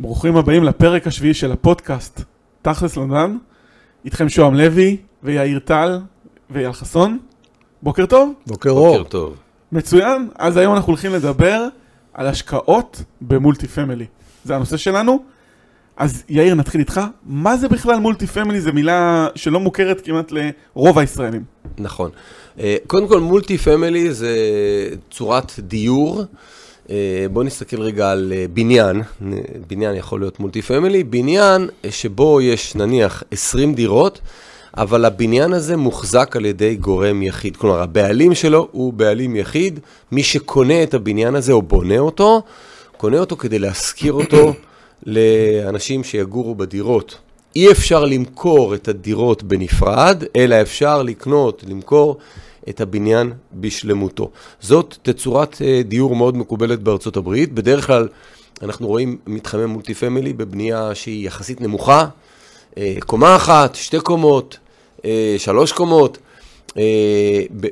ברוכים הבאים לפרק השביעי של הפודקאסט תכלס לונדן. איתכם שוהם לוי ויאיר טל ואייל חסון. בוקר טוב. בוקר אור. בוקר טוב. מצוין. אז היום אנחנו הולכים לדבר על השקעות ב multi family. זה הנושא שלנו. אז יאיר, נתחיל איתך. מה זה בכלל multi family? זו מילה שלא מוכרת כמעט לרוב הישראלים. נכון. אה, קודם כל, multi family זה צורת דיור. אה, בואו נסתכל רגע על אה, בניין. בניין יכול להיות מולטי פמילי. בניין שבו יש נניח 20 דירות, אבל הבניין הזה מוחזק על ידי גורם יחיד. כלומר, הבעלים שלו הוא בעלים יחיד. מי שקונה את הבניין הזה או בונה אותו, קונה אותו כדי להשכיר אותו לאנשים שיגורו בדירות. אי אפשר למכור את הדירות בנפרד, אלא אפשר לקנות, למכור את הבניין בשלמותו. זאת תצורת אה, דיור מאוד מקובלת בארצות הברית. בדרך כלל אנחנו רואים מתחמי מולטי פמילי בבנייה שהיא יחסית נמוכה, אה, קומה אחת, שתי קומות, אה, שלוש קומות.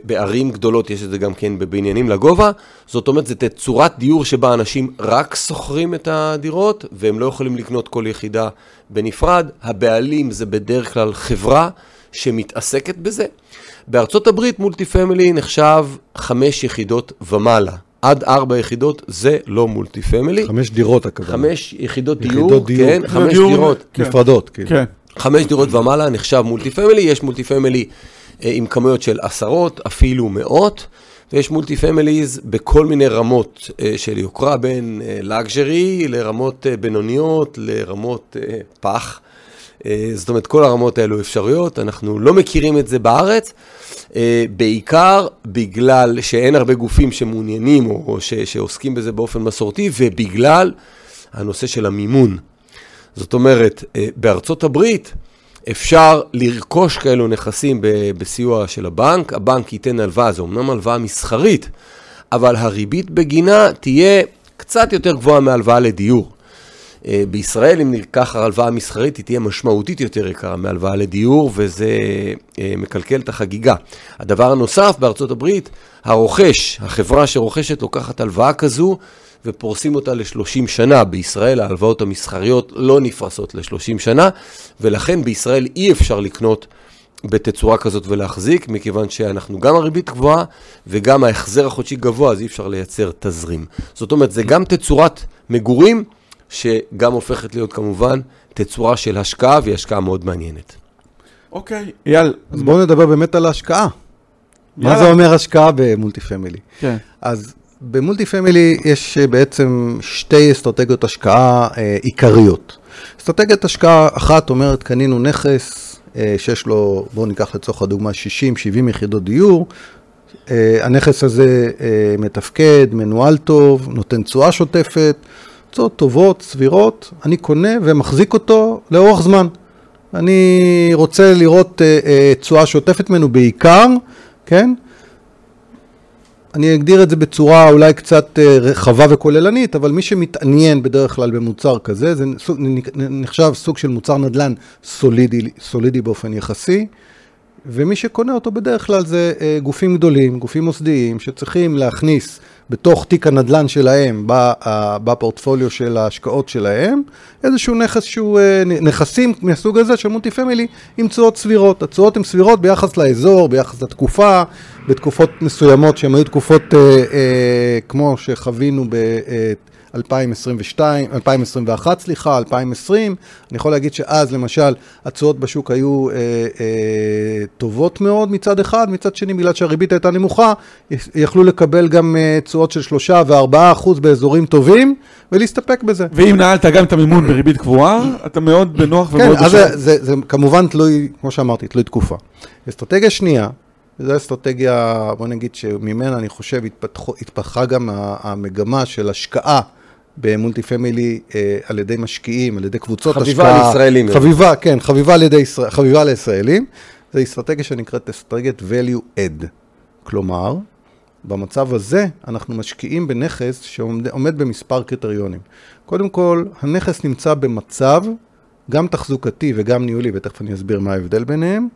בערים גדולות יש את זה גם כן בבניינים לגובה. זאת אומרת, זו תצורת דיור שבה אנשים רק שוכרים את הדירות, והם לא יכולים לקנות כל יחידה בנפרד. הבעלים זה בדרך כלל חברה שמתעסקת בזה. בארצות הברית multi family נחשב חמש יחידות ומעלה. עד ארבע יחידות זה לא multi family. חמש דירות הכוונה. חמש יחידות דיור, יחידות דיור. כן, חמש דיור, דירות. כן. נפרדות, כאילו. כן. חמש דירות ומעלה נחשב multi family, יש multi family אה, עם כמויות של עשרות, אפילו מאות, ויש multi families בכל מיני רמות אה, של יוקרה, בין luxury לרמות אה, בינוניות, לרמות אה, פח. אה, זאת אומרת, כל הרמות האלו אפשריות, אנחנו לא מכירים את זה בארץ, אה, בעיקר בגלל שאין הרבה גופים שמעוניינים או ש, שעוסקים בזה באופן מסורתי, ובגלל הנושא של המימון. זאת אומרת, אה, בארצות הברית אפשר לרכוש כאלו נכסים בסיוע של הבנק, הבנק ייתן הלוואה, זו אמנם הלוואה מסחרית, אבל הריבית בגינה תהיה קצת יותר גבוהה מהלוואה לדיור. אה, בישראל, אם ניקח הלוואה מסחרית, היא תהיה משמעותית יותר יקרה מהלוואה לדיור, וזה אה, מקלקל את החגיגה. הדבר הנוסף, בארצות הברית, הרוכש, החברה שרוכשת, לוקחת הלוואה כזו, ופורסים אותה ל-30 שנה. בישראל ההלוואות המסחריות לא נפרסות ל-30 שנה, ולכן בישראל אי אפשר לקנות בתצורה כזאת ולהחזיק, מכיוון שאנחנו גם הריבית גבוהה וגם ההחזר החודשי גבוה, אז אי אפשר לייצר תזרים. זאת אומרת, זה גם תצורת מגורים, שגם הופכת להיות כמובן תצורה של השקעה, והיא השקעה מאוד מעניינת. אוקיי, אייל. אז בואו נדבר באמת על ההשקעה. מה. זה אומר השקעה ב multi family? כן. אז ב multi family יש אה, בעצם שתי אסטרטגיות השקעה אה, עיקריות. אסטרטגיית השקעה אחת אומרת, קנינו נכס אה, שיש לו, בואו ניקח לצורך הדוגמה 60-70 יחידות דיור. אה, הנכס הזה אה, מתפקד, מנוהל טוב, נותן תשואה שוטפת, תשואות טובות, סבירות, אני קונה ומחזיק אותו לאורך זמן. אני רוצה לראות אה, אה, תשואה שוטפת ממנו בעיקר, כן? אני אגדיר את זה בצורה אולי קצת אה, רחבה וכוללנית, אבל מי שמתעניין בדרך כלל במוצר כזה, זה סוג- נחשב סוג של מוצר נדל"ן סולידי, סולידי באופן יחסי, ומי שקונה אותו בדרך כלל זה גופים גדולים, גופים מוסדיים, שצריכים להכניס בתוך תיק הנדל"ן שלהם, ב- ה- בפורטפוליו של ההשקעות שלהם, איזשהו נכס שהוא, אה, נכסים מהסוג הזה של מולטי פמילי עם תשואות סבירות. התשואות הן סבירות ביחס לאזור, ביחס לתקופה, בתקופות מסוימות שהן היו תקופות אה, אה, כמו שחווינו ב... אה, 2022, 2021, סליחה, 2020. אני יכול להגיד שאז, למשל, התשואות בשוק היו אה, אה, טובות מאוד מצד אחד, מצד שני, בגלל שהריבית הייתה נמוכה, יכלו לקבל גם אה, תשואות של 3 ו-4 אחוז באזורים טובים, ולהסתפק בזה. ואם נעלת גם את המימון בריבית קבועה, אתה מאוד בנוח כן, ומאוד אז בשל. זה, זה, זה כמובן תלוי, כמו שאמרתי, תלוי תקופה. אסטרטגיה שנייה, וזו אסטרטגיה, בוא נגיד שממנה אני חושב התפתחו, התפתחה גם המגמה של השקעה במולטי פמילי אה, על ידי משקיעים, על ידי קבוצות חביבה השקעה. לישראלים. חביבה, כן, חביבה על ידי חביבה לישראלים. זו אסטרטגיה שנקראת אסטרטגיית value add. כלומר, במצב הזה אנחנו משקיעים בנכס שעומד עומד במספר קריטריונים. קודם כל, הנכס נמצא במצב גם תחזוקתי וגם ניהולי, ותכף אני אסביר מה ההבדל ביניהם.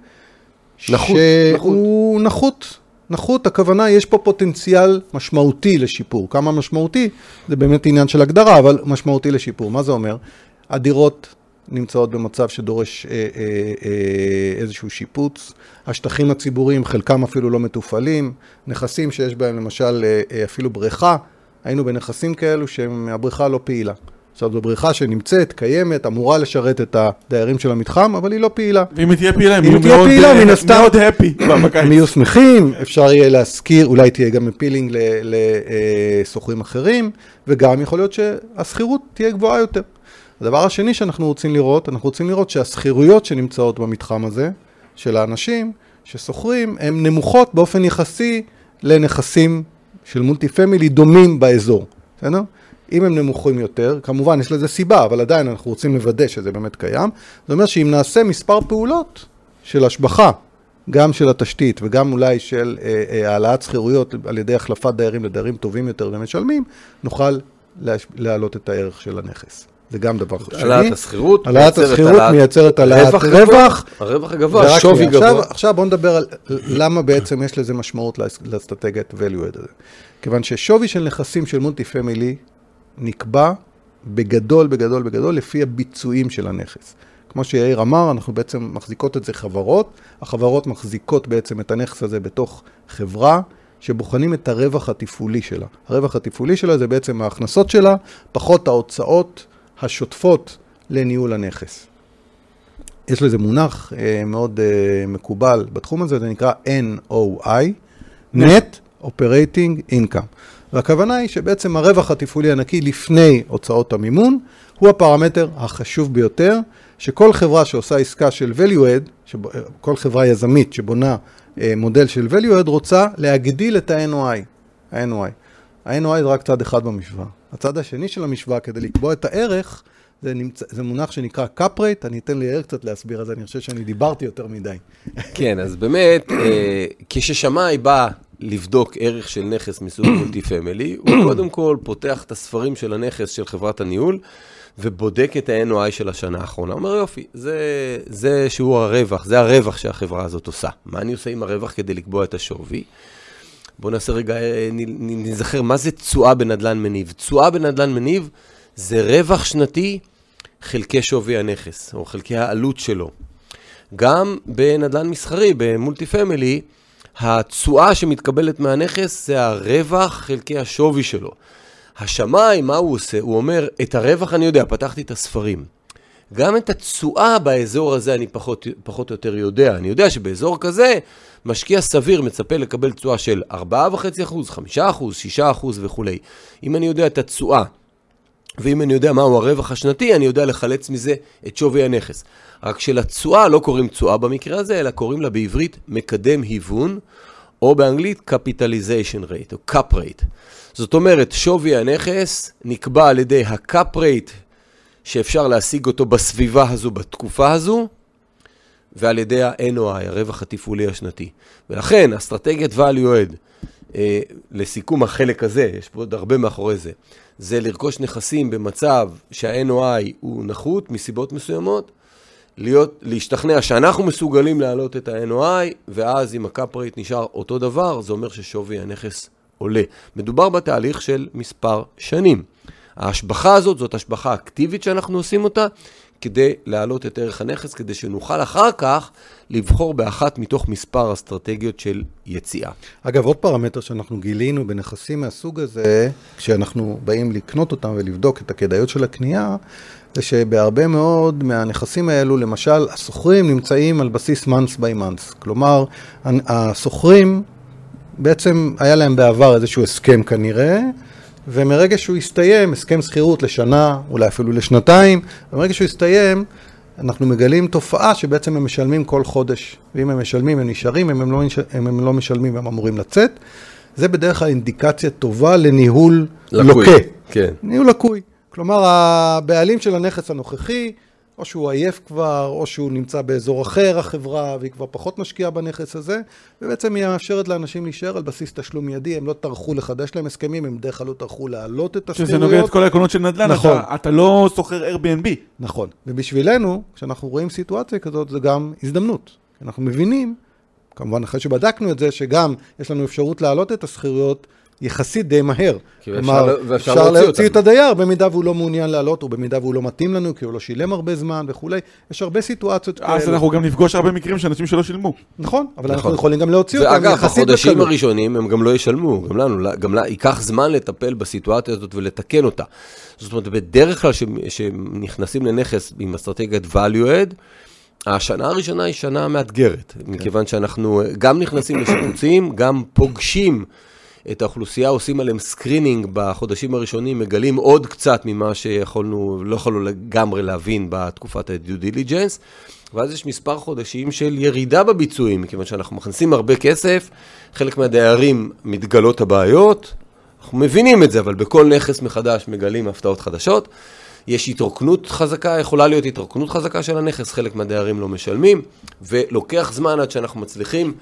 נחות, שהוא נחות. נחות, הכוונה, יש פה פוטנציאל משמעותי לשיפור. כמה משמעותי? זה באמת עניין של הגדרה, אבל משמעותי לשיפור. מה זה אומר? הדירות נמצאות במצב שדורש אה, אה, אה, איזשהו שיפוץ. השטחים הציבוריים, חלקם אפילו לא מתופעלים. נכסים שיש בהם למשל אה, אה, אפילו בריכה, היינו בנכסים כאלו שהבריכה לא פעילה. עכשיו, זו בריכה שנמצאת, קיימת, אמורה לשרת את הדיירים של המתחם, אבל היא לא פעילה. ואם היא תהיה פעילה, הם אם יהיו תהיה מאוד, פעילה, אה, מן הסתם- מאוד הפי בקיץ. הם יהיו שמחים, אפשר יהיה להשכיר, אולי תהיה גם אפילינג לשוכרים אחרים, וגם יכול להיות שהשכירות תהיה גבוהה יותר. הדבר השני שאנחנו רוצים לראות, אנחנו רוצים לראות שהשכירויות שנמצאות במתחם הזה, של האנשים ששוכרים, הן נמוכות באופן יחסי לנכסים של מולטי פמילי דומים באזור, בסדר? אם הם נמוכים יותר, כמובן יש לזה סיבה, אבל עדיין אנחנו רוצים לוודא שזה באמת קיים. זה אומר שאם נעשה מספר פעולות של השבחה, גם של התשתית וגם אולי של אה, אה, העלאת שכירויות על ידי החלפת דיירים לדיירים טובים יותר ומשלמים, נוכל להש... להעלות את הערך של הנכס. זה גם דבר חשוב. העלאת השכירות, העלאת מייצרת השכירות העלאת מייצרת העלאת רווח הרווח הגבוה, ורק שווי שנייה, גבוה. עכשיו, עכשיו בואו נדבר על למה בעצם יש לזה משמעות לאס- לאסטרטגיית value add הזה. כיוון ששווי של נכסים של מולטי פמילי נקבע בגדול, בגדול, בגדול, לפי הביצועים של הנכס. כמו שיאיר אמר, אנחנו בעצם מחזיקות את זה חברות, החברות מחזיקות בעצם את הנכס הזה בתוך חברה, שבוחנים את הרווח התפעולי שלה. הרווח התפעולי שלה זה בעצם ההכנסות שלה, פחות ההוצאות השוטפות לניהול הנכס. יש לזה מונח אה, מאוד אה, מקובל בתחום הזה, זה נקרא NOI, Net Operating Income. והכוונה היא שבעצם הרווח התפעולי הנקי לפני הוצאות המימון, הוא הפרמטר החשוב ביותר, שכל חברה שעושה עסקה של value add, שבו, אה, כל חברה יזמית שבונה אה, מודל של value add, רוצה להגדיל את ה-NOI. ה-NOI. ה-NOI זה רק צד אחד במשוואה. הצד השני של המשוואה, כדי לקבוע את הערך, זה, נמצא, זה מונח שנקרא cap rate, אני אתן ליאיר קצת להסביר על זה, אני חושב שאני דיברתי יותר מדי. כן, אז באמת, אה, כששמאי בא לבדוק ערך של נכס מסוג multi family, הוא קודם כל פותח את הספרים של הנכס של חברת הניהול, ובודק את ה-NOI של השנה האחרונה. הוא אומר, יופי, זה, זה שיעור הרווח, זה הרווח שהחברה הזאת עושה. מה אני עושה עם הרווח כדי לקבוע את השווי? בואו נעשה רגע, אה, נ- נ- נזכר, מה זה תשואה בנדלן מניב? תשואה בנדלן מניב זה רווח שנתי חלקי שווי הנכס, או חלקי העלות שלו. גם בנדל"ן מסחרי, ב multi family, התשואה שמתקבלת מהנכס זה הרווח חלקי השווי שלו. השמאי, מה הוא עושה? הוא אומר, את הרווח אני יודע, פתחתי את הספרים. גם את התשואה באזור הזה אני פחות, פחות או יותר יודע. אני יודע שבאזור כזה, משקיע סביר מצפה לקבל תשואה של 4.5%, 5%, 6% וכולי. אם אני יודע את התשואה ואם אני יודע מהו הרווח השנתי, אני יודע לחלץ מזה את שווי הנכס. רק שלתשואה לא קוראים תשואה במקרה הזה, אלא קוראים לה בעברית מקדם היוון, או באנגלית capitalization rate, או cap rate. זאת אומרת, שווי הנכס נקבע על ידי ה-cap rate שאפשר להשיג אותו בסביבה הזו, בתקופה הזו, ועל ידי ה-NOI, הרווח התפעולי השנתי. ולכן, אסטרטגיית value add, אה, לסיכום החלק הזה, יש פה עוד הרבה מאחורי זה, זה לרכוש נכסים במצב שה-NOI הוא נחות מסיבות מסוימות, להיות, להשתכנע שאנחנו מסוגלים להעלות את ה-NOI, ואז אם ה-cap rate נשאר אותו דבר, זה אומר ששווי הנכס עולה. מדובר בתהליך של מספר שנים. ההשבחה הזאת זאת השבחה אקטיבית שאנחנו עושים אותה, כדי להעלות את ערך הנכס, כדי שנוכל אחר כך לבחור באחת מתוך מספר אסטרטגיות של יציאה. אגב, עוד פרמטר שאנחנו גילינו בנכסים מהסוג הזה, כשאנחנו באים לקנות אותם ולבדוק את הכדאיות של הקנייה, זה שבהרבה מאוד מהנכסים האלו, למשל, השוכרים נמצאים על בסיס months by months. כלומר, השוכרים, בעצם היה להם בעבר איזשהו הסכם כנראה, ומרגע שהוא הסתיים, הסכם שכירות לשנה, אולי אפילו לשנתיים, ומרגע שהוא הסתיים, אנחנו מגלים תופעה שבעצם הם משלמים כל חודש, ואם הם משלמים הם נשארים, אם הם לא, אם הם לא משלמים הם אמורים לצאת. זה בדרך כלל אינדיקציה טובה לניהול לקוי. לוקה. כן. ניהול לקוי. כלומר, הבעלים של הנכס הנוכחי, או שהוא עייף כבר, או שהוא נמצא באזור אחר, החברה, והיא כבר פחות משקיעה בנכס הזה, ובעצם היא מאפשרת לאנשים להישאר על בסיס תשלום מיידי, הם לא טרחו לחדש להם הסכמים, הם בדרך כלל לא טרחו להעלות את שזה השכירויות. נוגע את כל העקרונות של נדל"ן, נכון. אתה, אתה לא שוכר Airbnb. נכון. ובשבילנו, כשאנחנו רואים סיטואציה כזאת, זה גם הזדמנות. אנחנו מבינים כמובן אחרי שבדקנו את זה, שגם יש לנו אפשרות להעלות את השכירויות יחסית די מהר. כי אפשר- אפשר להוציא להוציא אותם. את הדייר במידה והוא לא מעוניין לעלות, או במידה והוא לא מתאים לנו, כי הוא לא שילם הרבה זמן וכולי. יש הרבה סיטואציות אז כאלה. אנחנו גם נפגוש הרבה מקרים של אנשים שלא שילמו. נכון, אבל אנחנו נכון. יכולים גם להוציא אותם ואגב, יחסית בחודשים בקלות. הראשונים הם גם לא ישלמו, גם לנו, גם לה, ייקח זמן לטפל בסיטואציה הזאת ולתקן אותה. זאת אומרת, בדרך כלל כשנכנסים לנכס עם אסטרטגיית value add, השנה הראשונה היא שנה מאתגרת, כן. מכיוון שאנחנו גם נכנסים לשיפוצים, גם פוגשים את האוכלוסייה, עושים עליהם screening בחודשים הראשונים, מגלים עוד קצת ממה שיכולנו, לא יכולנו לגמרי להבין בתקופת ה-due diligence, ואז יש מספר חודשים של ירידה בביצועים, מכיוון שאנחנו מכניסים הרבה כסף, חלק מהדיירים מתגלות הבעיות, אנחנו מבינים את זה, אבל בכל נכס מחדש מגלים הפתעות חדשות. יש התרוקנות חזקה, יכולה להיות התרוקנות חזקה של הנכס, חלק מהדיירים לא משלמים, ולוקח זמן עד שאנחנו מצליחים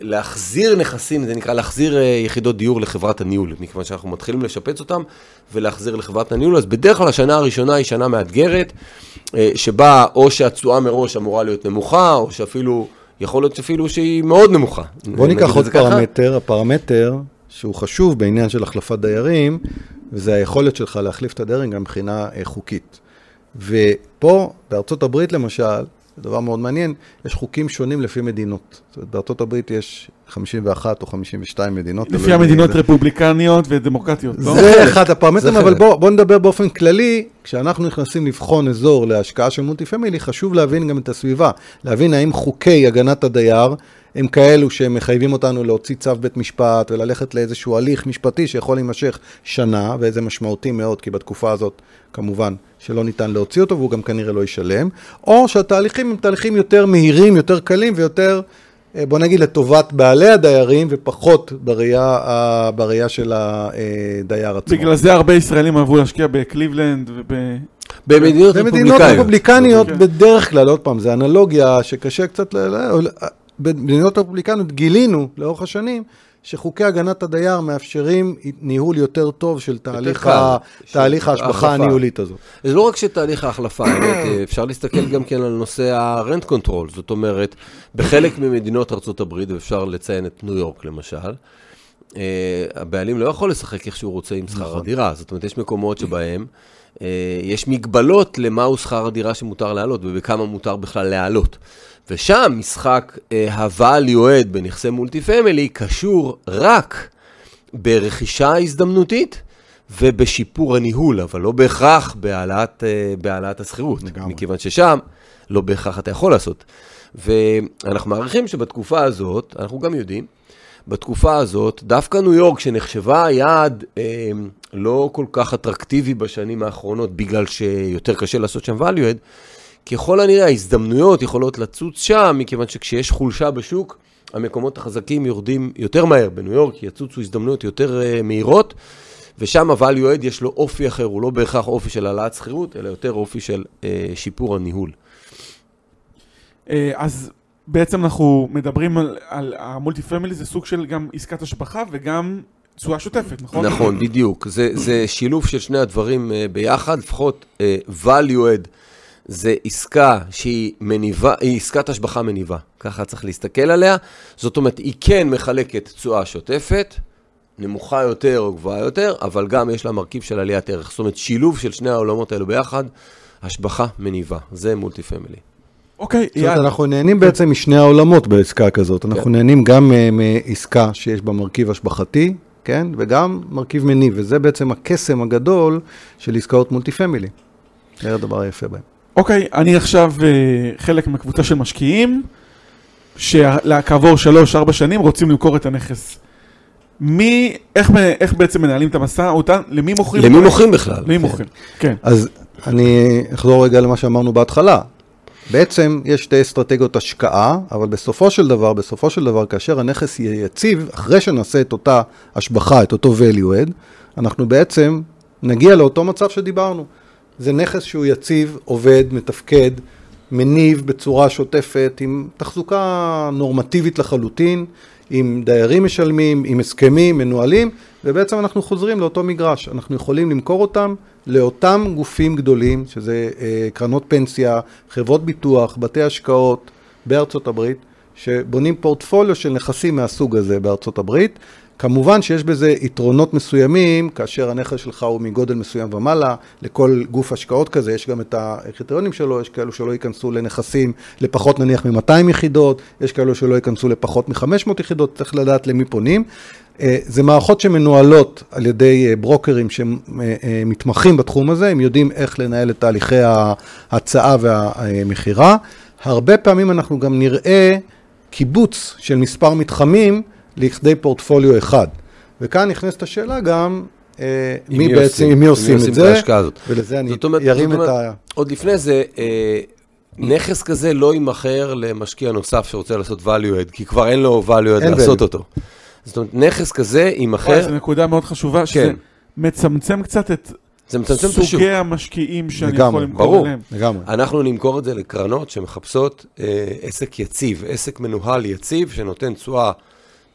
להחזיר נכסים, זה נקרא להחזיר אה, יחידות דיור לחברת הניהול, מכיוון שאנחנו מתחילים לשפץ אותם ולהחזיר לחברת הניהול, אז בדרך כלל השנה הראשונה היא שנה מאתגרת, אה, שבה או שהתשואה מראש אמורה להיות נמוכה, או שאפילו, יכול להיות שאפילו שהיא מאוד נמוכה. בוא ניקח עוד זה ככה. פרמטר, הפרמטר שהוא חשוב בעניין של החלפת דיירים, וזה היכולת שלך להחליף את הדיירים גם מבחינה אה, חוקית. ופה, בארצות הברית למשל, זה דבר מאוד מעניין, יש חוקים שונים לפי מדינות. זאת אומרת, בארצות הברית יש 51 או 52 מדינות. לפי המדינות באיזה- רפובליקניות ודמוקרטיות, לא? זה אחד הפרמטרים, זה אבל חלק. בוא, בוא נדבר באופן כללי, כשאנחנו נכנסים לבחון אזור להשקעה של מולטי פמילי, חשוב להבין גם את הסביבה, להבין האם חוקי הגנת הדייר הם כאלו שהם מחייבים אותנו להוציא צו בית משפט וללכת לאיזשהו הליך משפטי שיכול להימשך שנה, וזה משמעותי מאוד, כי בתקופה הזאת, כמובן, שלא ניתן להוציא אותו והוא גם כנראה לא ישלם, או שהתהליכים הם תהליכים יותר מהירים, יותר קלים ויותר... אה, בוא נגיד לטובת בעלי הדיירים ופחות בראייה, ה- בראייה של הדייר עצמו. בגלל זה הרבה ישראלים אהבו להשקיע בקליבלנד וב... במדינות במדינות רפובליקאיות. רפובליקניות. בדרך כלל, עוד פעם, זה אנלוגיה שקשה קצת, במדינות רפובליקניות גילינו לאורך השנים שחוקי הגנת הדייר מאפשרים ניהול יותר טוב של תהליך, קל, ה, של תהליך ההשבחה. הניהולית הזאת. זה לא רק שתהליך ההחלפה, האמת, אה, אפשר להסתכל גם כן על נושא ה rent control, זאת אומרת, בחלק ממדינות הברית, ואפשר לציין את ניו יורק למשל, אה, הבעלים לא יכול לשחק איך שהוא רוצה עם שכר נכון. הדירה, זאת אומרת, יש מקומות שבהם אה, יש מגבלות למהו שכר הדירה שמותר להעלות ובכמה מותר בכלל להעלות. ושם משחק אה, ה-value add בנכסי מולטי פמילי קשור רק ברכישה הזדמנותית ובשיפור הניהול, אבל לא בהכרח בהעלאת, אה, בהעלאת השכירות. לגמרי. מכיוון ששם לא בהכרח אתה יכול לעשות. ואנחנו מעריכים שבתקופה הזאת, אנחנו גם יודעים, בתקופה הזאת, דווקא ניו יורק, שנחשבה יעד אה, לא כל כך אטרקטיבי בשנים האחרונות, בגלל שיותר קשה לעשות שם value add, ככל הנראה ההזדמנויות יכולות לצוץ שם, מכיוון שכשיש חולשה בשוק, המקומות החזקים יורדים יותר מהר. בניו יורק יצוצו הזדמנויות יותר uh, מהירות, ושם ה-value add יש לו אופי אחר, הוא לא בהכרח אופי של העלאת שכירות, אלא יותר אופי של uh, שיפור הניהול. אה, אז בעצם אנחנו מדברים על, על המולטי פמילי, זה סוג של גם עסקת השבחה וגם תשואה שוטפת, נכון? נכון, בדיוק. זה, זה שילוב של שני הדברים uh, ביחד, לפחות uh, value add זה עסקה שהיא מניבה, היא עסקת השבחה מניבה, ככה צריך להסתכל עליה. זאת אומרת, היא כן מחלקת תשואה שוטפת, נמוכה יותר או גבוהה יותר, אבל גם יש לה מרכיב של עליית ערך. זאת אומרת, שילוב של שני העולמות האלו ביחד, השבחה מניבה. זה מולטי פמילי. אוקיי, אומרת, יאללה. אנחנו נהנים בעצם משני העולמות בעסקה כזאת. אנחנו כן. נהנים גם אה, מעסקה שיש בה מרכיב השבחתי, כן? וגם מרכיב מניב, וזה בעצם הקסם הגדול של עסקאות מולטי פמילי. זה הדבר היפה בהם. אוקיי, אני עכשיו אה, חלק מקבוצה של משקיעים, שכעבור שלוש-ארבע שנים רוצים למכור את הנכס. מי, איך, איך בעצם מנהלים את המשא אותן? למי מוכרים? למי? מוכרים בכלל? למי כן. מוכרים? כן. אז אני אחזור רגע למה שאמרנו בהתחלה. בעצם יש שתי אסטרטגיות השקעה, אבל בסופו של דבר, בסופו של דבר, כאשר הנכס יהיה יציב, אחרי שנעשה את אותה השבחה, את אותו value add, אנחנו בעצם נגיע לאותו מצב שדיברנו. זה נכס שהוא יציב, עובד, מתפקד, מניב בצורה שוטפת, עם תחזוקה נורמטיבית לחלוטין, עם דיירים משלמים, עם הסכמים, מנוהלים, ובעצם אנחנו חוזרים לאותו מגרש. אנחנו יכולים למכור אותם לאותם גופים גדולים, שזה אה, קרנות פנסיה, חברות ביטוח, בתי השקעות בארצות הברית, שבונים פורטפוליו של נכסים מהסוג הזה בארצות הברית. כמובן שיש בזה יתרונות מסוימים, כאשר הנכס שלך הוא מגודל מסוים ומעלה, לכל גוף השקעות כזה יש גם את הקריטריונים שלו, יש כאלו שלא ייכנסו לנכסים לפחות נניח מ-200 יחידות, יש כאלו שלא ייכנסו לפחות מ-500 יחידות, צריך לדעת למי פונים. אה, זה מערכות שמנוהלות על ידי אה, ברוקרים שמתמחים בתחום הזה, הם יודעים איך לנהל את תהליכי ההצעה והמכירה. הרבה פעמים אנחנו גם נראה קיבוץ של מספר מתחמים לכדי פורטפוליו אחד. וכאן נכנסת השאלה גם, אה, מי בעצם, מי עושים את זה, ולזה אני ארים את ה... עוד לפני זה, אה, נכס כזה לא יימכר למשקיע נוסף שרוצה לעשות value add, כי כבר אין לו value add לעשות אותו. זאת אומרת, נכס כזה יימכר... זו נקודה מאוד חשובה, שזה כן. מצמצם קצת את זה מצמצם את השוק. סוגי המשקיעים שאני לגמרי, יכול למכור ברור. לגמרי. אנחנו נמכור את זה לקרנות שמחפשות אה, עסק יציב, עסק מנוהל יציב, שנותן תשואה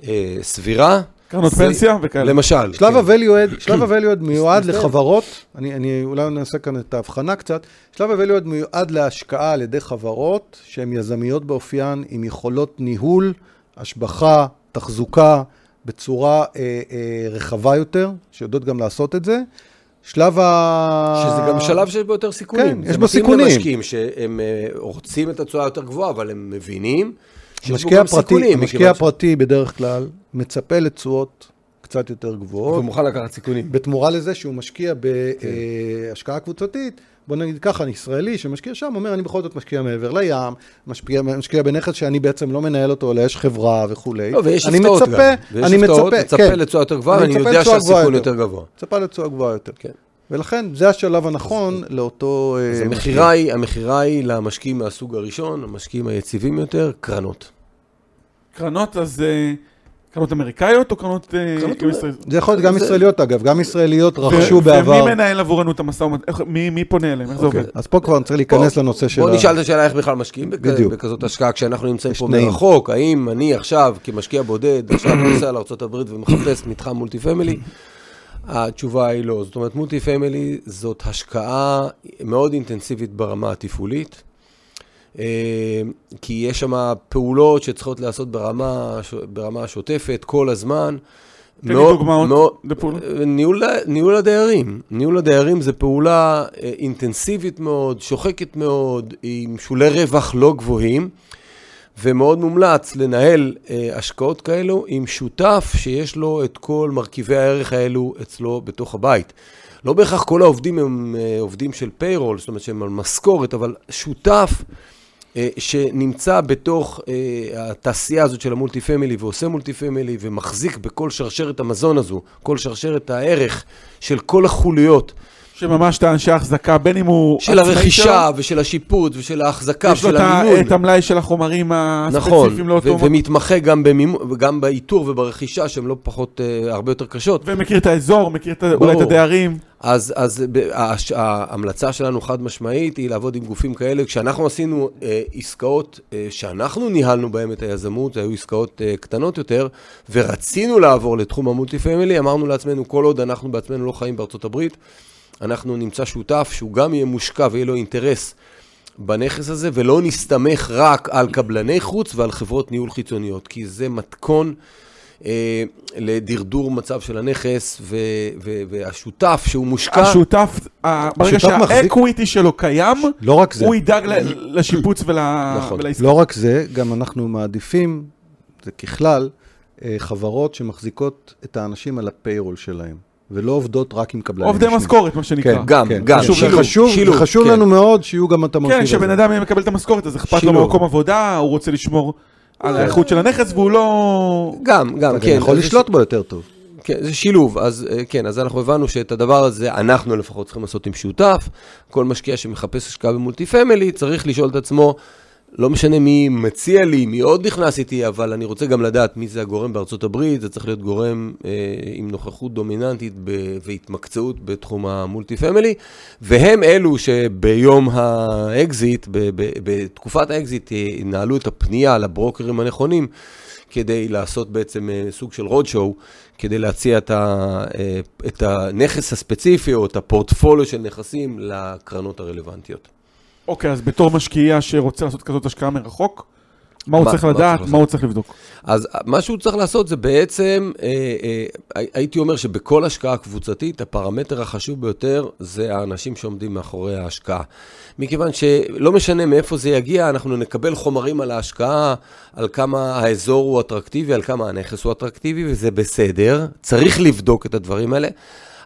אה, סבירה. קרנות פנסיה וכאלה. למשל. שלב כן. ה-value add, שלב ה-value add מיועד. לחברות, אני, אני אולי נעשה כאן את ההבחנה קצת, שלב ה-value add מיועד להשקעה על ידי חברות שהן יזמיות באופיין, עם יכולות ניהול, השבחה, תחזוקה, בצורה אה, אה, רחבה יותר, שיודעות גם לעשות את זה. שלב ה... שזה גם שלב שיש בו יותר סיכונים. כן, יש בו סיכונים. זה מתאים למשקיעים שהם אה, רוצים את התשואה היותר גבוהה, אבל הם מבינים המשקיע הפרטי. המשקיע מכיוון ש- הפרטי בדרך כלל מצפה לתשואות קצת יותר גבוהות. והוא מוכן לקחת סיכונים. בתמורה לזה שהוא משקיע כן. בהשקעה קבוצתית, בוא נגיד ככה, אני ישראלי שמשקיע שם, אומר, אני בכל זאת משקיע מעבר לים, משקיע, משקיע בנכס שאני בעצם לא מנהל אותו, אלא יש חברה וכולי. לא, ויש הפתעות גם. ויש אני הפתעות, מצפה, מצפה כן. לתשואה יותר גבוהה, אני ואני יודע שהסיכון יותר. יותר גבוה. מצפה לתשואה גבוהה יותר. כן. ולכן, זה השלב הנכון לאותו... אה, אז. המכירה היא, המכירה היא למשקיעים מהסוג הראשון, המשקיעים היציבים יותר, קרנות. קרנות, אז אה, קרנות אמריקאיות או קרנות... אה, קרנות ישראל? זה יכול להיות גם זה- ישראליות אגב, גם ישראליות ו- רכשו בעבר. ומי מנהל עבורנו את המשא ומתן? איך- מי מי פונה אליהם? איך זה אוקיי, עובד? אז פה כבר צריך להיכנס לנושא של... בוא ה- נשאל את השאלה איך בכלל משקיעים בכ- בדיוק. בכזאת השקעה, כשאנחנו נמצאים פה תנאים. מרחוק, האם אני עכשיו, כמשקיע בודד, עכשיו נוסע לארה"ב ומחפש מתחם multi family? התשובה היא לא. זאת אומרת, multi family זאת השקעה מאוד אינטנסיבית ברמה התפעולית, אה, כי יש שם פעולות שצריכות להיעשות ברמה, ברמה השוטפת כל הזמן. תן לי דוגמאות לפעולות. ניהול, ניהול הדיירים. ניהול הדיירים זה פעולה אה, אינטנסיבית מאוד, שוחקת מאוד, עם שולי רווח לא גבוהים, ומאוד מומלץ לנהל אה, השקעות כאלו עם שותף שיש לו את כל מרכיבי הערך האלו אצלו בתוך הבית. לא בהכרח כל העובדים הם אה, עובדים של payroll, זאת אומרת שהם על משכורת, אבל שותף אה, שנמצא בתוך אה, התעשייה הזאת של ה multi family ועושה multi family ומחזיק בכל שרשרת המזון הזו, כל שרשרת הערך של כל החוליות שממש את האנשי ההחזקה, בין אם הוא... של הרכישה ושל השיפוט ושל ההחזקה שלו, יש לו ושל את המימון. המלאי של החומרים נכון, הספציפיים לאותו... ו- מקום. ומתמחה גם, במימון, גם באיתור וברכישה שהן לא פחות, אה, הרבה יותר קשות. ומכיר את האזור, מכיר את אולי את. הדיירים. אז, אז הש- ההמלצה שלנו חד משמעית היא לעבוד עם גופים כאלה. כשאנחנו עשינו אה, עסקאות אה, שאנחנו ניהלנו בהן את היזמות, היו עסקאות אה, קטנות יותר, ורצינו לעבור לתחום המולטי פמילי, אמרנו לעצמנו, כל עוד אנחנו בעצמנו לא חיים בארצות הברית, אנחנו נמצא שותף שהוא גם יהיה מושקע ויהיה לו אינטרס בנכס הזה, ולא נסתמך רק על קבלני חוץ ועל חברות ניהול חיצוניות, כי זה מתכון אה, לדרדור מצב של הנכס, ו- ו- והשותף שהוא מושקע, השותף, ברגע שה equity שלו קיים, לא רק זה. הוא ידאג לשיפוץ ול- נכון. ולעסקה. לא רק זה, גם אנחנו מעדיפים, זה ככלל, אה, חברות שמחזיקות את האנשים על ה payroll שלהם, ולא עובדות רק עם קבלנים. עובדי. משכורת, מה שנקרא. כן, גם, כן. גם, חשוב, שילוב, חשוב, שילוב, חשוב כן. לנו מאוד שיהיו גם את המרכיב כן, הזה. שבן אדם מקבל את המשכורת, אז אכפת לו. במקום עבודה, הוא רוצה לשמור על האיכות של הנכס, והוא לא... גם, גם, כן. יכול זה לשלוט בו יותר טוב. כן, זה שילוב, אז אה, כן, אז אנחנו הבנו שאת הדבר הזה אנחנו לפחות צריכים לעשות עם שותף. כל משקיע שמחפש השקעה במולטי פמילי צריך לשאול את עצמו, לא משנה מי מציע לי, מי עוד נכנס איתי, אבל אני רוצה גם לדעת מי זה הגורם בארצות הברית, זה צריך להיות גורם אה, עם נוכחות דומיננטית ב- והתמקצעות בתחום ה multi family, והם אלו שביום האקזיט, ב- ב- בתקופת האקזיט, אה, ינהלו את הפנייה לברוקרים הנכונים. כדי לעשות בעצם אה, סוג של road show, כדי להציע את, ה, אה, את הנכס הספציפי או את הפורטפוליו של נכסים לקרנות הרלוונטיות. אוקיי, אז בתור משקיע שרוצה לעשות כזאת השקעה מרחוק, מה הוא צריך לדעת, מה הוא צריך לבדוק. אז מה שהוא צריך לעשות זה בעצם, אה, אה, הייתי אומר שבכל השקעה קבוצתית, הפרמטר החשוב ביותר זה האנשים שעומדים מאחורי ההשקעה. מכיוון שלא משנה מאיפה זה יגיע, אנחנו נקבל חומרים על ההשקעה, על כמה האזור הוא אטרקטיבי, על כמה הנכס הוא אטרקטיבי, וזה בסדר, צריך לבדוק את הדברים האלה.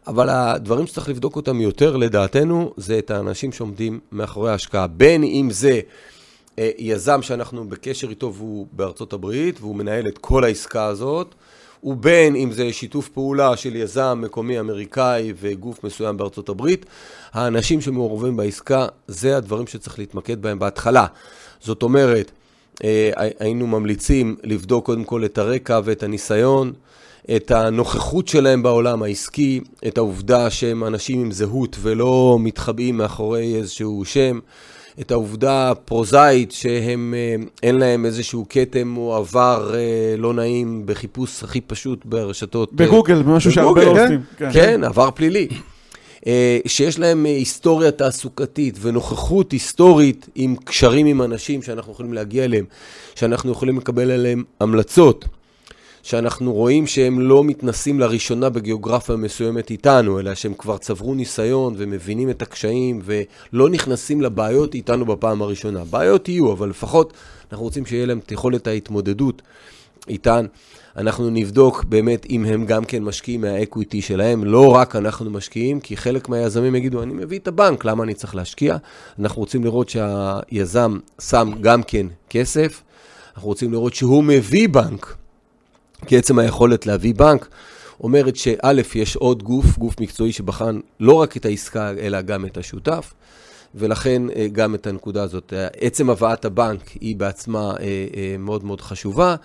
אבל הדברים שצריך לבדוק אותם יותר, לדעתנו, זה את האנשים שעומדים מאחורי ההשקעה. בין אם זה אה, יזם שאנחנו בקשר איתו והוא בארצות הברית, והוא מנהל את כל העסקה הזאת, ובין אם זה שיתוף פעולה של יזם מקומי אמריקאי וגוף מסוים בארצות הברית, האנשים שמעורבים בעסקה, זה הדברים שצריך להתמקד בהם בהתחלה. זאת אומרת, אה, היינו ממליצים לבדוק קודם כל את הרקע ואת הניסיון, את הנוכחות שלהם בעולם העסקי, את העובדה שהם אנשים עם זהות ולא מתחבאים מאחורי איזשהו שם. את העובדה הפרוזאית שהם, אה, אין להם איזשהו כתם או עבר אה, לא נעים בחיפוש הכי פשוט ברשתות. אה, בגוגל, משהו שהרבה לא בגוגל, עושים. כן, כן, עבר פלילי. שיש להם היסטוריה תעסוקתית ונוכחות היסטורית עם קשרים עם אנשים שאנחנו יכולים להגיע אליהם, שאנחנו יכולים לקבל עליהם המלצות. שאנחנו רואים שהם לא מתנסים לראשונה בגיאוגרפיה מסוימת איתנו, אלא שהם כבר צברו ניסיון ומבינים את הקשיים ולא נכנסים לבעיות איתנו בפעם הראשונה. בעיות יהיו, אבל לפחות אנחנו רוצים שיהיה להם את יכולת ההתמודדות איתן. אנחנו נבדוק באמת אם הם גם כן משקיעים מהאקוויטי שלהם, לא רק אנחנו משקיעים, כי חלק מהיזמים יגידו, אני מביא את הבנק, למה אני צריך להשקיע? אנחנו רוצים לראות שהיזם שם גם כן כסף, אנחנו רוצים לראות שהוא מביא בנק. כי עצם היכולת להביא בנק אומרת שא', יש עוד גוף, גוף מקצועי שבחן לא רק את העסקה, אלא גם את השותף, ולכן אה, גם את הנקודה הזאת. עצם הבאת הבנק היא בעצמה אה, אה, מאוד מאוד חשובה.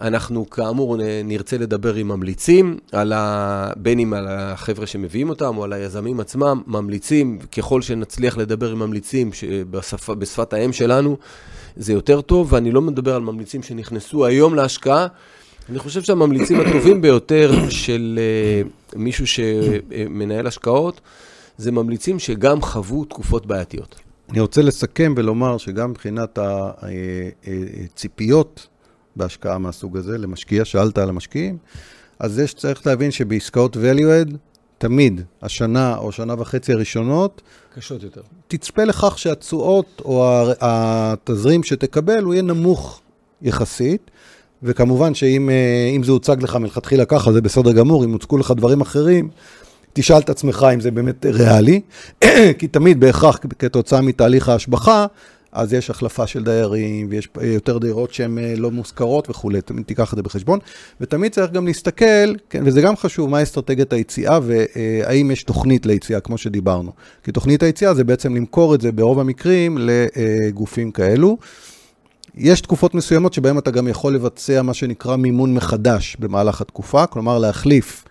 אנחנו כאמור נרצה לדבר עם ממליצים, על ה... בין אם על החבר'ה שמביאים אותם או על היזמים עצמם, ממליצים, ככל שנצליח לדבר עם ממליצים שבשפ... בשפת האם שלנו, זה יותר טוב, ואני לא מדבר על ממליצים שנכנסו היום להשקעה, אני חושב שהממליצים הטובים ביותר של uh, מישהו שמנהל השקעות, זה ממליצים שגם חוו תקופות בעייתיות. אני רוצה לסכם ולומר שגם מבחינת הציפיות בהשקעה מהסוג הזה, למשקיע, שאלת על המשקיעים, אז יש צריך להבין שבעסקאות value-add, תמיד, השנה או שנה וחצי הראשונות, קשות יותר. תצפה לכך שהתשואות או התזרים שתקבל הוא יהיה נמוך יחסית. וכמובן שאם זה הוצג לך מלכתחילה ככה, זה בסדר גמור, אם הוצגו לך דברים אחרים, תשאל את עצמך אם זה באמת ריאלי, כי תמיד בהכרח כתוצאה מתהליך ההשבחה, אז יש החלפה של דיירים, ויש יותר דירות שהן לא מושכרות וכולי, תמיד תיקח את זה בחשבון. ותמיד צריך גם להסתכל, כן, וזה גם חשוב, מה אסטרטגיית היציאה, והאם יש תוכנית ליציאה, כמו שדיברנו. כי תוכנית היציאה זה בעצם למכור את זה ברוב המקרים לגופים כאלו. יש תקופות מסוימות שבהן אתה גם יכול לבצע מה שנקרא מימון מחדש במהלך התקופה, כלומר להחליף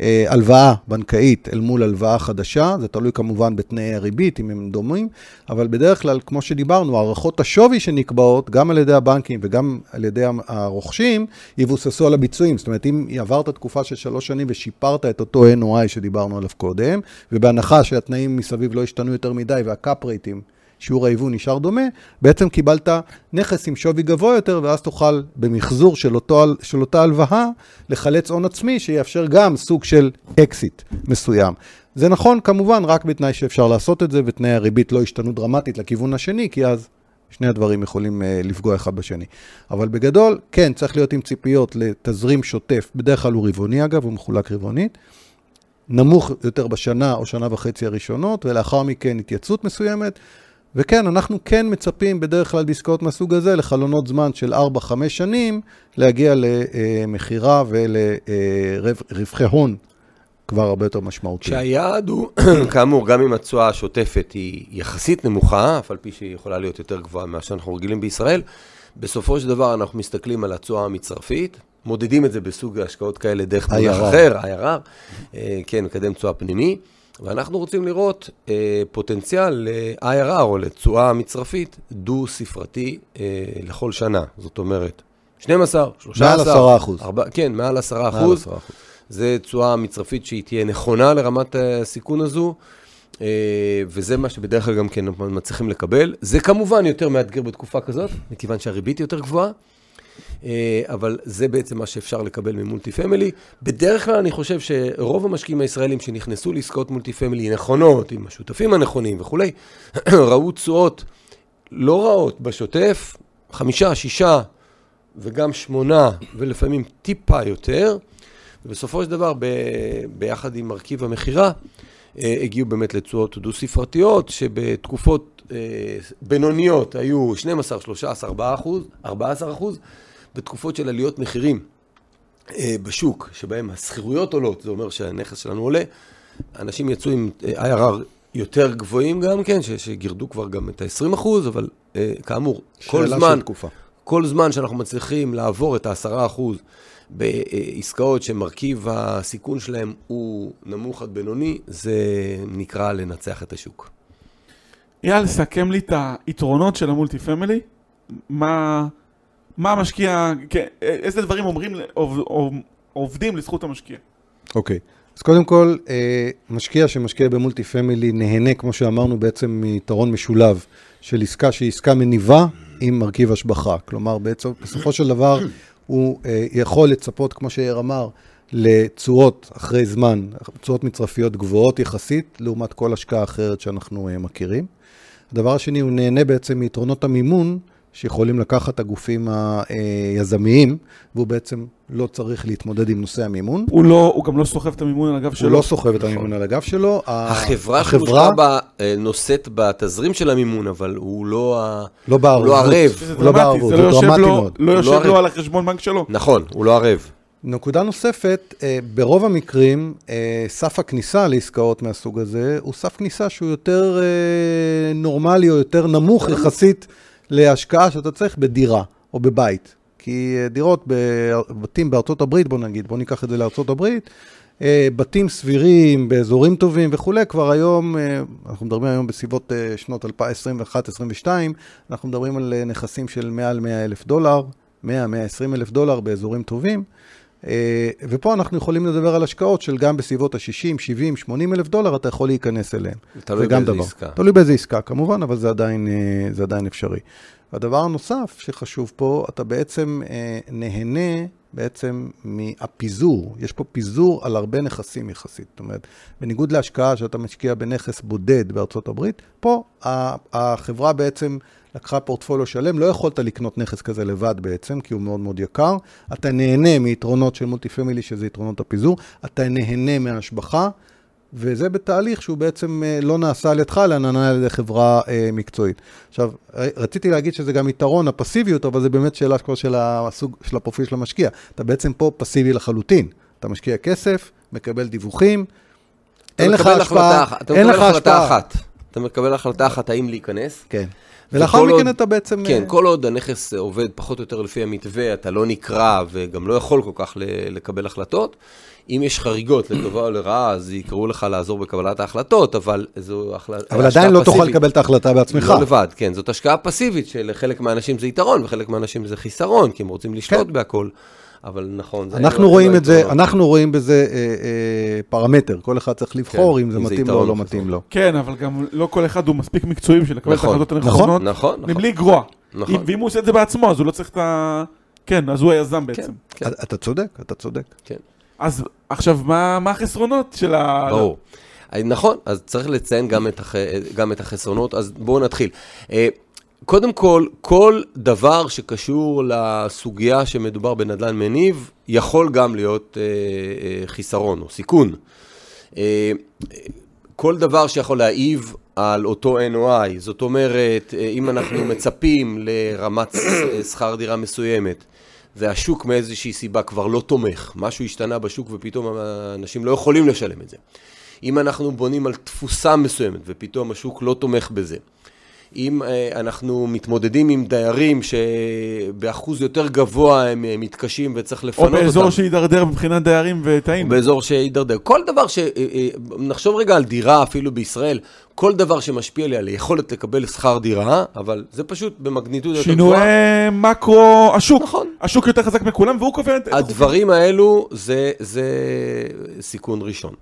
אה, הלוואה בנקאית אל מול הלוואה חדשה, זה תלוי כמובן בתנאי הריבית, אם הם דומים, אבל בדרך כלל, כמו שדיברנו, הערכות השווי שנקבעות, גם על ידי הבנקים וגם על ידי הרוכשים, יבוססו על הביצועים. זאת אומרת, אם עברת תקופה של שלוש שנים ושיפרת את אותו NOI שדיברנו עליו קודם, ובהנחה שהתנאים מסביב לא השתנו יותר מדי והקאפ רייטים, שיעור ההיוון נשאר דומה, בעצם קיבלת נכס עם שווי גבוה יותר, ואז תוכל במחזור של, אותו, של אותה הלוואה לחלץ הון עצמי, שיאפשר גם סוג של אקזיט מסוים. זה נכון כמובן רק בתנאי שאפשר לעשות את זה, ותנאי הריבית לא השתנו דרמטית לכיוון השני, כי אז שני הדברים יכולים אה, לפגוע אחד בשני. אבל בגדול, כן, צריך להיות עם ציפיות לתזרים שוטף, בדרך כלל הוא רבעוני אגב, הוא מחולק רבעונית. נמוך יותר בשנה או שנה וחצי הראשונות, ולאחר מכן התייצבות מסוימת. וכן, אנחנו כן מצפים בדרך כלל בעסקאות מהסוג הזה לחלונות זמן של 4-5 שנים להגיע למכירה ולרווחי הון כבר הרבה יותר משמעותיים. שהיעד הוא, כאמור, גם אם התשואה השוטפת היא יחסית נמוכה, אף על פי שהיא יכולה להיות יותר גבוהה ממה שאנחנו רגילים בישראל, בסופו של דבר אנחנו מסתכלים על התשואה המצרפית, מודדים את זה בסוג השקעות כאלה דרך מונח אחר, IRR, כן, מקדם תשואה פנימי. ואנחנו רוצים לראות אה, פוטנציאל ל-IRR או לתשואה מצרפית דו-ספרתי אה, לכל שנה. זאת אומרת, 12, 13, מעל 10 אחוז. 4, כן, מעל 10 אחוז. זה תשואה מצרפית שהיא תהיה נכונה לרמת הסיכון הזו. אה, וזה מה שבדרך כלל גם כן מצליחים לקבל. זה כמובן יותר מאתגר בתקופה כזאת, מכיוון שהריבית יותר גבוהה. אה, אבל זה בעצם מה שאפשר לקבל ממולטי פמילי. בדרך כלל אני חושב שרוב המשקיעים הישראלים שנכנסו לעסקאות מולטי פמילי נכונות, עם השותפים הנכונים וכולי, ראו תשואות לא רעות בשוטף, חמישה, שישה וגם שמונה, ולפעמים טיפה יותר. ובסופו של דבר, ב, ביחד עם מרכיב המכירה, אה, הגיעו באמת לתשואות דו-ספרתיות, שבתקופות אה, בינוניות היו 12, 13, 4 אחוז, 14 אחוז, בתקופות של עליות מחירים אה, בשוק, שבהם השכירויות עולות, זה אומר שהנכס שלנו עולה, אנשים יצאו עם אה, IRR יותר גבוהים גם כן, שגירדו כבר גם את ה-20 אחוז, אבל אה, כאמור, כל זמן, כל זמן שאנחנו מצליחים לעבור את ה-10 אחוז בעסקאות שמרכיב הסיכון שלהם הוא נמוך עד בינוני, זה נקרא לנצח את השוק. אייל, סכם לי את היתרונות של ה multi family. מה, מה המשקיע, כן, איזה דברים אומרים, עובדים לזכות המשקיע? אוקיי. Okay. אז קודם כל, אה, משקיע שמשקיע ב multi family נהנה, כמו שאמרנו, בעצם מיתרון משולב של עסקה שהיא עסקה מניבה עם מרכיב השבחה. כלומר, בעצם, בסופו של דבר, הוא אה, יכול לצפות, כמו שיאיר אמר, לתשואות אחרי זמן, תשואות מצרפיות גבוהות יחסית, לעומת כל השקעה אחרת שאנחנו אה, מכירים. הדבר השני, הוא נהנה בעצם מיתרונות המימון שיכולים לקחת הגופים היזמיים, והוא בעצם לא צריך להתמודד עם נושא המימון. הוא, לא, הוא גם לא סוחב את המימון על הגב שלו. הוא לא סוחב את המימון על הגב שלו. החברה שמושקע בה אה, נושאת בתזרים של המימון, אבל הוא לא, לא בערבות. לא ערב. הוא לא בערבות, זה, לא דרמטי מאוד. לא יושב לו על החשבון בנק שלו. נכון, הוא לא ערב. נקודה נוספת, אה, ברוב המקרים, אה, סף הכניסה לעסקאות מהסוג הזה, הוא סף כניסה שהוא יותר נורמלי או יותר נמוך יחסית להשקעה שאתה צריך בדירה או בבית. כי אה, דירות בבתים בארצות הברית, בוא נגיד, בוא ניקח את זה לארצות הברית, אה, בתים סבירים באזורים טובים וכולי, כבר היום, אה, אנחנו מדברים היום בסביבות שנות 2021-2022, אנחנו מדברים על נכסים של מעל 100 אלף דולר, 100-120 אלף דולר באזורים טובים. ופה אנחנו יכולים לדבר על השקעות של גם בסביבות ה-60, 70, 80 אלף דולר, אתה יכול להיכנס אליהם. תלוי באיזה דבר. עסקה. תלוי באיזה עסקה, כמובן, אבל זה עדיין, זה עדיין אפשרי. והדבר הנוסף שחשוב פה, אתה בעצם אה, נהנה בעצם מהפיזור. יש פה פיזור על הרבה נכסים יחסית. זאת אומרת, בניגוד להשקעה שאתה משקיע בנכס בודד בארצות הברית, פה החברה בעצם לקחה פורטפוליו שלם, לא יכולת לקנות נכס כזה לבד בעצם, כי הוא מאוד מאוד יקר. אתה נהנה מיתרונות של מולטי פמילי, שזה יתרונות הפיזור. אתה נהנה מהשבחה. וזה בתהליך שהוא בעצם אה, לא נעשה על ידך, אלא נענה על ידי חברה אה, מקצועית. עכשיו, רציתי להגיד שזה גם יתרון הפסיביות, אבל זה באמת שאלה כבר של הסוג, של הפרופיל של המשקיע. אתה בעצם פה פסיבי לחלוטין. אתה משקיע כסף, מקבל דיווחים, אין לך השפעה, אין לך השפעה. אחת. אתה מקבל החלטה אחת האם להיכנס. כן. ולאחר מכן אתה בעצם... כן, אה, כל עוד הנכס עובד פחות או יותר לפי המתווה, אתה לא נקרא וגם לא יכול כל כך לקבל החלטות. אם יש חריגות לטובה או לרעה, אז יקראו לך לעזור בקבלת ההחלטות, אבל זו החלטה אבל עדיין לא תוכל לקבל את ההחלטה בעצמך. לא לבד, כן, זאת השקעה פסיבית שלחלק מהאנשים זה יתרון וחלק מהאנשים זה חיסרון, כי הם רוצים לשלוט כן. בהכל. אבל נכון, זה אנחנו לא, רואים לא את זה, אנחנו רואים בזה אה, אה, פרמטר, כל אחד צריך לבחור כן, אם זה מתאים לו או לא מתאים לו. כן, אבל גם לא כל אחד הוא מספיק מקצועי בשביל לקבל נכון, את ההחלטות הנכונות, נכון, נכון, מבלי לגרוע. נכון. ואם הוא עושה את זה בעצמו, אז הוא לא צריך את ה... כן, אז הוא היזם כן, בעצם. כן. אתה צודק, אתה צודק. כן. אז עכשיו, מה, מה החסרונות של ה... ברור. נכון, אז צריך לציין גם את, הח... גם את החסרונות, אז בואו נתחיל. אה, קודם כל, כל דבר שקשור לסוגיה שמדובר בנדל"ן מניב, יכול גם להיות אה, אה, חיסרון או סיכון. אה, כל דבר שיכול להעיב על אותו NOI, זאת אומרת, אה, אם אנחנו מצפים לרמת שכר דירה מסוימת, והשוק מאיזושהי סיבה כבר לא תומך, משהו השתנה בשוק ופתאום אנשים לא יכולים לשלם את זה. אם אנחנו בונים על תפוסה מסוימת ופתאום השוק לא תומך בזה. אם אה, אנחנו מתמודדים עם דיירים שבאחוז יותר גבוה הם אה, מתקשים וצריך לפנות אותם. או באזור שהידרדר מבחינת דיירים ותאים. באזור שהידרדר. כל דבר ש... אה, נחשוב רגע על דירה אפילו בישראל, כל דבר שמשפיע לי על היכולת לקבל שכר דירה, אבל זה פשוט במגניטוד יותר שינוי גבוהה. מקרו, השוק. נכון. השוק יותר חזק מכולם והוא קובע את... הדברים האלו זה, זה סיכון ראשון.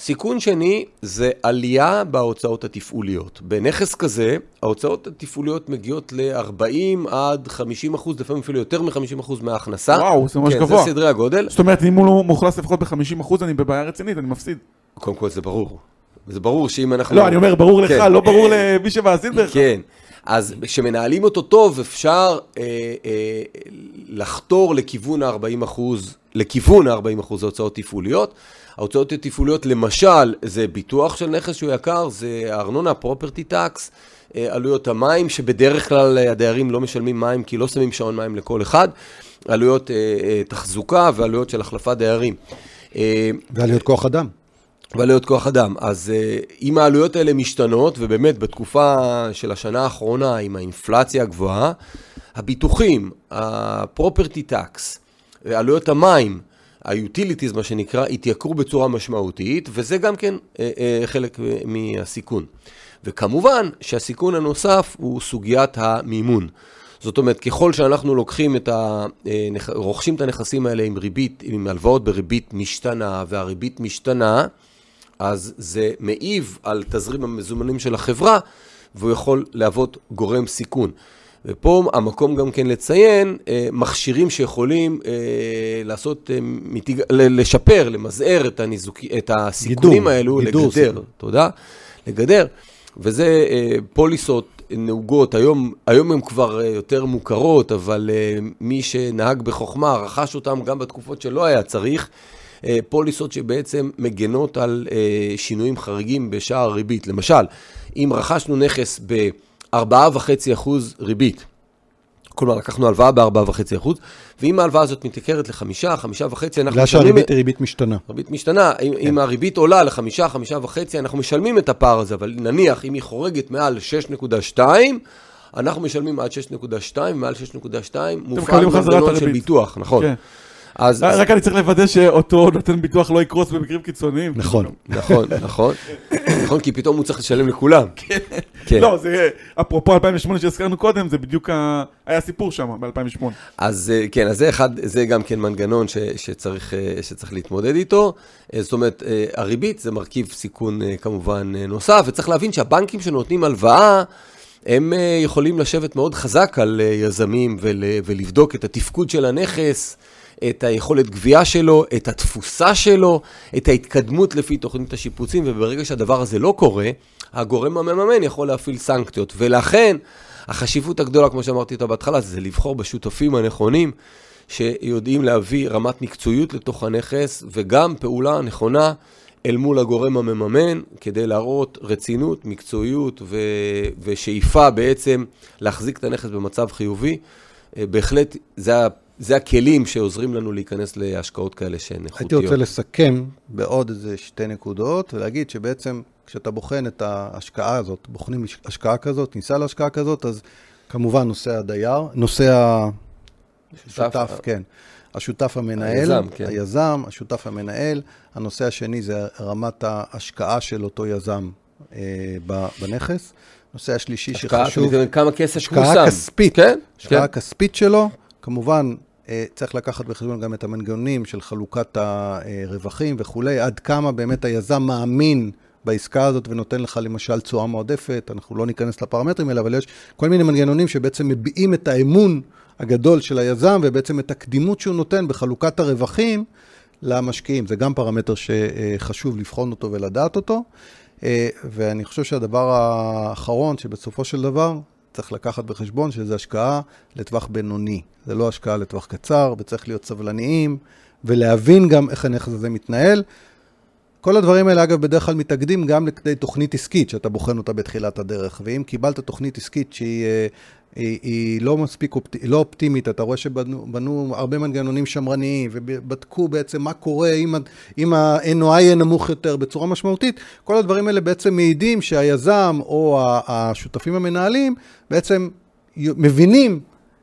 סיכון שני זה עלייה בהוצאות התפעוליות. בנכס כזה, ההוצאות התפעוליות מגיעות ל-40 עד 50 אחוז, לפעמים אפילו יותר מ-50 אחוז מההכנסה. וואו, זה ממש כן, גבוה. זה סדרי הגודל. זאת אומרת, אם הוא מאוכלס לפחות ב-50% אני בבעיה רצינית, אני מפסיד. קודם כל זה ברור. זה ברור שאם אנחנו... לא, אני אומר, ברור לך, כן. לא ברור למי שמאזין בערך. כן. אז כשמנהלים אותו טוב, אפשר אה, אה, לחתור לכיוון ה-40 אחוז, לכיוון ה-40 אחוז הוצאות תפעוליות. ההוצאות התפעוליות, למשל, זה ביטוח של נכס שהוא יקר, זה ארנונה, פרופרטי טקס, עלויות המים, שבדרך כלל הדיירים לא משלמים מים כי לא שמים שעון מים לכל אחד, עלויות אה, אה, תחזוקה ועלויות של החלפת דיירים. אה, ועליות כוח אדם. ועלויות כוח אדם. אז אם העלויות האלה משתנות, ובאמת בתקופה של השנה האחרונה, עם האינפלציה הגבוהה, הביטוחים, הפרופרטי טקס, עלויות המים, ה-utilities, מה שנקרא, התייקרו בצורה משמעותית, וזה גם כן uh, uh, חלק מהסיכון. וכמובן שהסיכון הנוסף הוא סוגיית המימון. זאת אומרת, ככל שאנחנו לוקחים את ה... רוכשים את הנכסים האלה עם ריבית, עם הלוואות בריבית משתנה, והריבית משתנה, אז זה מעיב על תזרים המזומנים של החברה, והוא יכול להוות גורם סיכון. ופה המקום גם כן לציין אה, מכשירים שיכולים אה, לעשות, אה, מיתיג, לשפר, למזער את, הניזוק, את הסיכונים גידור, האלו, גידור לגדר, סיכון. תודה, לגדר. וזה פוליסות נהוגות, היום, היום הן כבר יותר מוכרות, אבל מי שנהג בחוכמה רכש אותן גם בתקופות שלא היה צריך. פוליסות שבעצם מגנות על שינויים חריגים בשער הריבית. למשל, אם רכשנו נכס ב-4.5% ריבית, כלומר לקחנו הלוואה ב-4.5%, ואם ההלוואה הזאת מתייקרת ל-5, 5.5, אנחנו משלמים... בגלל שהריבית היא ריבית משתנה. ריבית משתנה, אם, כן. אם הריבית עולה ל-5, 5.5, אנחנו משלמים את הפער הזה, אבל נניח אם היא חורגת מעל 6.2, אנחנו משלמים עד 6.2, מעל 6.2 מופעל מנגנון של. ביטוח, נכון. כן. אז, רק אני צריך לוודא שאותו נותן ביטוח לא יקרוס במקרים קיצוניים. נכון. נכון, נכון, נכון, כי פתאום הוא צריך לשלם לכולם. כן. לא, זה, אפרופו 2008 שהזכרנו קודם, זה בדיוק. היה סיפור שם ב-2008. אז אה, כן, אז זה אחד, זה גם כן מנגנון שצריך, אה, שצריך להתמודד איתו. אה, זאת אומרת, הריבית זה מרכיב סיכון כמובן נוסף, וצריך להבין שהבנקים שנותנים הלוואה, הם יכולים לשבת מאוד חזק על יזמים ול, ולבדוק את התפקוד של הנכס. את היכולת גבייה שלו, את התפוסה שלו, את ההתקדמות לפי תוכנית השיפוצים, וברגע שהדבר הזה לא קורה, הגורם המממן יכול להפעיל סנקציות. ולכן, החשיבות הגדולה, כמו שאמרתי אותה בהתחלה, זה לבחור בשותפים הנכונים, שיודעים להביא רמת מקצועיות לתוך הנכס, וגם פעולה נכונה אל מול הגורם המממן, כדי להראות רצינות, מקצועיות ו... ושאיפה בעצם להחזיק את הנכס במצב חיובי. אה, בהחלט, זה. זה הכלים שעוזרים לנו להיכנס להשקעות כאלה שהן איכותיות. הייתי רוצה לסכם בעוד איזה שתי נקודות, ולהגיד שבעצם כשאתה בוחן את ההשקעה הזאת, בוחנים השקעה כזאת, ניסה להשקעה כזאת, אז כמובן נושא הדייר, נושא השותף, כן. השותף המנהל, היזם, כן. היזם, השותף המנהל. הנושא השני זה רמת ההשקעה של אותו יזם אה, בנכס. הנושא השלישי השקעה, שחשוב... השקעה, כמה כסף הוא שם. השקעה כספית. כן, השקעה כן. כספית שלו, כמובן, צריך לקחת בחשבון גם את המנגנונים של חלוקת הרווחים וכולי, עד כמה באמת היזם מאמין בעסקה הזאת ונותן לך למשל תשואה מועדפת, אנחנו לא ניכנס לפרמטרים האלה, אבל יש כל מיני מנגנונים שבעצם מביעים את האמון הגדול של היזם ובעצם את הקדימות שהוא נותן בחלוקת הרווחים למשקיעים. זה גם פרמטר שחשוב לבחון אותו ולדעת אותו. אה, ואני חושב שהדבר האחרון, שבסופו של דבר צריך לקחת בחשבון שזה השקעה לטווח בינוני. זה לא השקעה לטווח קצר, וצריך להיות סבלניים, ולהבין גם איך הנכס הזה מתנהל. כל הדברים האלה, אגב, בדרך כלל מתאגדים גם לכדי תוכנית עסקית, שאתה בוחן אותה בתחילת הדרך. ואם קיבלת תוכנית עסקית שהיא אה, היא, היא לא מספיק אופט, לא אופטימית, אתה רואה שבנו בנו הרבה מנגנונים שמרניים, ובדקו בעצם מה קורה אם, אם ה-NOI יהיה נמוך יותר בצורה משמעותית, כל הדברים האלה בעצם מעידים שהיזם או השותפים המנהלים בעצם מבינים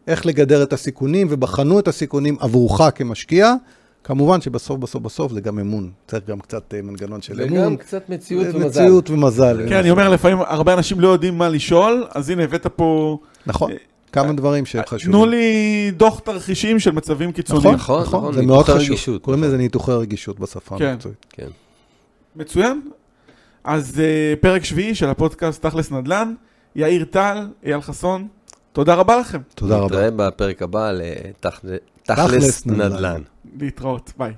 איך לגדר את הסיכונים, ובחנו את הסיכונים עבורך כמשקיע. כמובן שבסוף, בסוף, בסוף זה גם אמון. צריך גם קצת אה, מנגנון של אמון. וגם קצת מציאות ומזל. מציאות ומזל. כן, אני אומר, לפעמים הרבה אנשים לא יודעים מה לשאול, אז הנה, הבאת פה... נכון, כמה דברים שחשובים. תנו לי דוח תרחישים של מצבים קיצוניים. נכון, נכון, זה מאוד חשוב. רגישות, קוראים נכון. לזה ניתוחי רגישות בשפה כן. המקצועית. כן. מצוין. אז אה, פרק שביעי של הפודקאסט תכלס נדל"ן, יאיר טל, אייל חסון, תודה רבה לכם. תודה רבה. נתראה בפרק הבא לתכלס תכלס נדל"ן. נדל"ן. להתראות, ביי.